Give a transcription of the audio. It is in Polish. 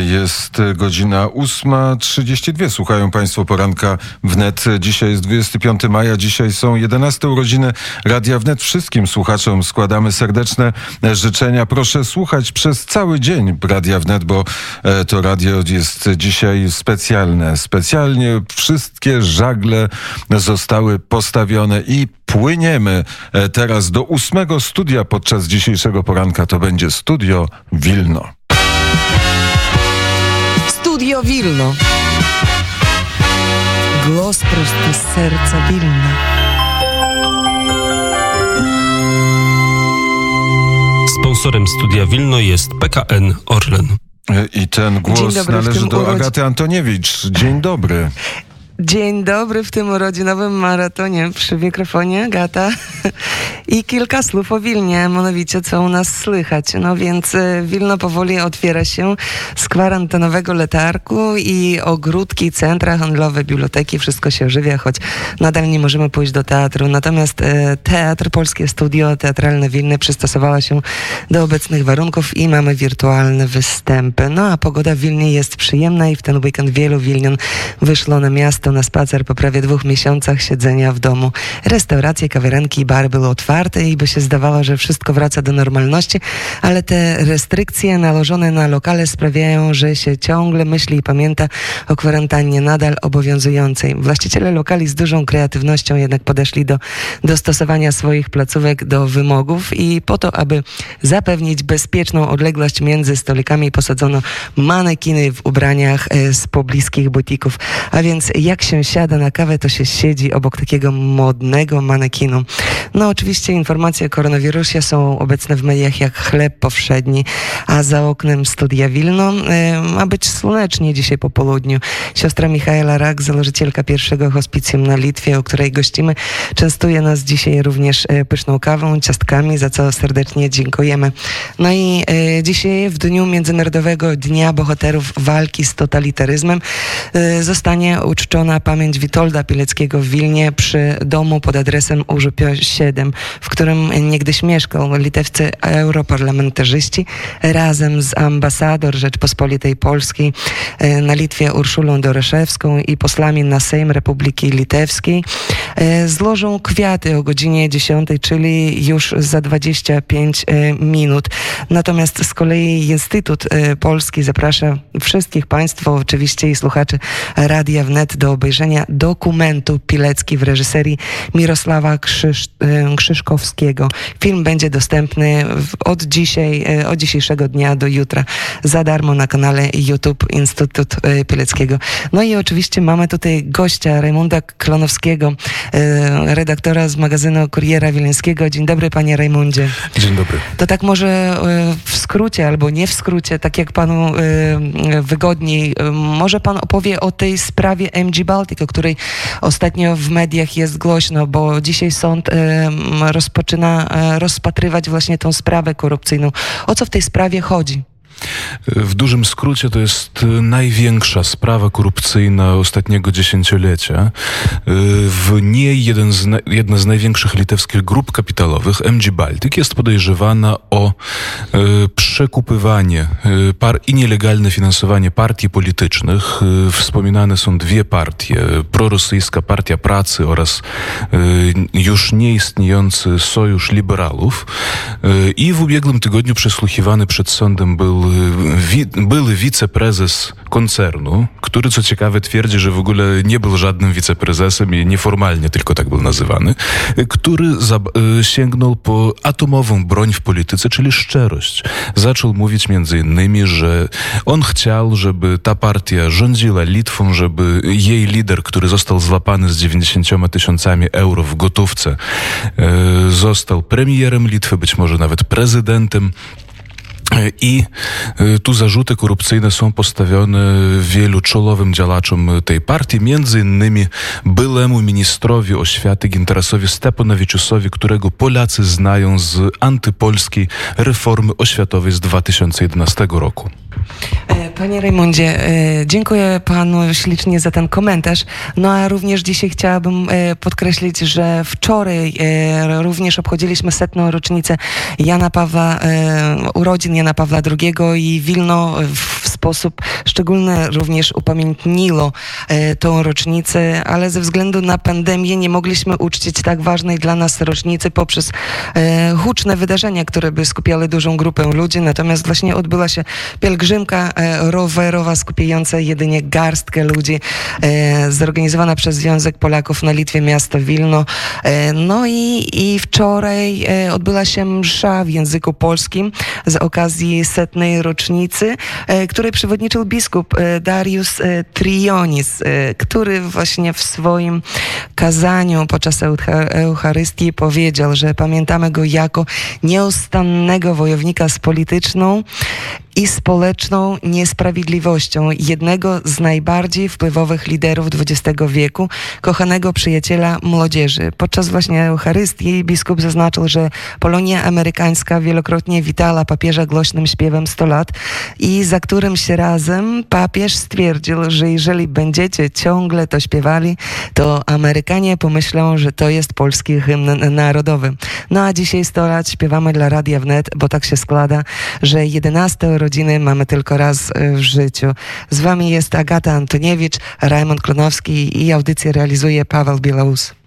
Jest godzina 8.32. Słuchają Państwo poranka wnet. Dzisiaj jest 25 maja. Dzisiaj są 11 urodziny Radia Wnet. Wszystkim słuchaczom składamy serdeczne życzenia. Proszę słuchać przez cały dzień Radia Wnet, bo e, to radio jest dzisiaj specjalne. Specjalnie wszystkie żagle zostały postawione i płyniemy e, teraz do ósmego studia podczas dzisiejszego poranka. To będzie studio Wilno. Studio Wilno. Głos prosty z serca Wilna. Sponsorem Studia Wilno jest PKN Orlen. I ten głos dobry, należy do urodzi- Agaty Antoniewicz. Dzień dobry. Dzień dobry w tym urodzinowym maratonie przy mikrofonie Gata i kilka słów o Wilnie, mianowicie co u nas słychać. No więc e, Wilno powoli otwiera się z kwarantanowego letargu i ogródki, centra handlowe, biblioteki, wszystko się ożywia, choć nadal nie możemy pójść do teatru. Natomiast e, Teatr Polskie Studio Teatralne Wilny przystosowała się do obecnych warunków i mamy wirtualne występy. No a pogoda w Wilnie jest przyjemna i w ten weekend wielu Wilnian wyszło na miasto na spacer po prawie dwóch miesiącach siedzenia w domu. Restauracje, kawiarenki i bary były otwarte i by się zdawało, że wszystko wraca do normalności, ale te restrykcje nałożone na lokale sprawiają, że się ciągle myśli i pamięta o kwarantannie nadal obowiązującej. Właściciele lokali z dużą kreatywnością jednak podeszli do dostosowania swoich placówek do wymogów i po to, aby zapewnić bezpieczną odległość między stolikami posadzono manekiny w ubraniach e, z pobliskich butików. A więc jak się siada na kawę, to się siedzi obok takiego modnego manekinu. No oczywiście informacje o koronawirusie są obecne w mediach jak chleb powszedni, a za oknem studia Wilno e, ma być słonecznie dzisiaj po południu. Siostra Michaela Rak, założycielka pierwszego hospicjum na Litwie, o której gościmy, częstuje nas dzisiaj również e, pyszną kawą, ciastkami, za co serdecznie dziękujemy. No i e, dzisiaj w dniu Międzynarodowego Dnia Bohaterów Walki z Totalitaryzmem zostanie uczczona pamięć Witolda Pileckiego w Wilnie przy domu pod adresem Urzupio 7, w którym niegdyś mieszkał litewscy europarlamentarzyści razem z ambasador Rzeczpospolitej Polskiej e, na Litwie Urszulą Doroszewską i posłami na Sejm Republiki Litewskiej złożą kwiaty o godzinie 10, czyli już za 25 e, minut. Natomiast z kolei Instytut e, Polski zaprasza wszystkich Państwa, oczywiście i słuchaczy Radia Wnet do obejrzenia dokumentu Pilecki w reżyserii Mirosława Krzyż, e. Film będzie dostępny od dzisiaj, e, od dzisiejszego dnia do jutra za darmo na kanale YouTube Instytut e, Pileckiego. No i oczywiście mamy tutaj gościa Rajmunda Klonowskiego, e, redaktora z magazynu Kuriera Wileńskiego. Dzień dobry panie Rajmundzie. Dzień dobry. To tak może e, w skrócie albo nie w skrócie, tak jak panu e, e, wygodniej, e, może pan opowie o tej sprawie MG Baltic, o której ostatnio w mediach jest głośno, bo dzisiaj sąd e, rozpoczyna e, rozpatrywać właśnie tą sprawę korupcyjną. O co w tej sprawie chodzi? W dużym skrócie to jest y, największa sprawa korupcyjna ostatniego dziesięciolecia. Y, W niej jeden z, na- jedna z największych litewskich grup kapitalowych, MG Baltic, jest podejrzewana o y, przekupywanie par i nielegalne finansowanie partii politycznych. Wspominane są dwie partie. Prorosyjska Partia Pracy oraz już nieistniejący Sojusz Liberalów. I w ubiegłym tygodniu przesłuchiwany przed sądem był wi, były wiceprezes koncernu, który co ciekawe twierdzi, że w ogóle nie był żadnym wiceprezesem i nieformalnie tylko tak był nazywany, y, który y, sięgnął po atomową broń w polityce, czyli szczerość. Zaczął mówić między innymi, że on chciał, żeby ta partia rządziła Litwą, żeby jej lider, który został złapany z 90 tysiącami euro w gotówce, został premierem Litwy, być może nawet prezydentem. I e, tu zarzuty korupcyjne są postawione wielu czołowym działaczom tej partii, między innymi byłemu ministrowi oświaty Ginterasowi Stepanowiczusowi, którego Polacy znają z antypolskiej reformy oświatowej z 2011 roku. E, Panie Rajmundzie, e, dziękuję panu ślicznie za ten komentarz. No a również dzisiaj chciałabym e, podkreślić, że wczoraj również obchodziliśmy setną rocznicę Jana Pawła, urodzin Jana Pawła II i Wilno w sposób szczególny również upamiętniło e, tą rocznicę, ale ze względu na pandemię nie mogliśmy uczcić tak ważnej dla nas rocznicy poprzez e, huczne wydarzenia, które by skupiały dużą grupę ludzi, natomiast właśnie odbyła się pielgrzymka e, rowerowa skupiająca jedynie garstkę ludzi, zorganizowana przez Związek Polaków na Litwie miasto Wilno. No i, i wczoraj odbyła się msza w języku polskim z okazji setnej rocznicy, e, przewodniczył biskup e, Darius e, Trionis, e, który właśnie w swoim kazaniu podczas Eucha- Eucharystii powiedział, że pamiętamy go jako nieustannego wojownika z polityczną i społeczną niesprawiedliwością jednego z najbardziej wpływowych liderów XX wieku, kochanego przyjaciela młodzieży. Podczas właśnie Eucharystii biskup zaznaczył, że Polonia amerykańska wielokrotnie witała papieża głośnym śpiewem 100 lat i za którymś razem papież stwierdził, że jeżeli będziecie ciągle to śpiewali, to Amerykanie pomyślą, że to jest polski hymn narodowy. No a dzisiaj 100 lat śpiewamy dla Radia Wnet, bo tak się składa, że 11 rodziny mamy tylko raz e, w życiu. Z wami jest Agata Antoniewicz, Rajmond Klonowski i audycję realizuje Paweł Bielaus.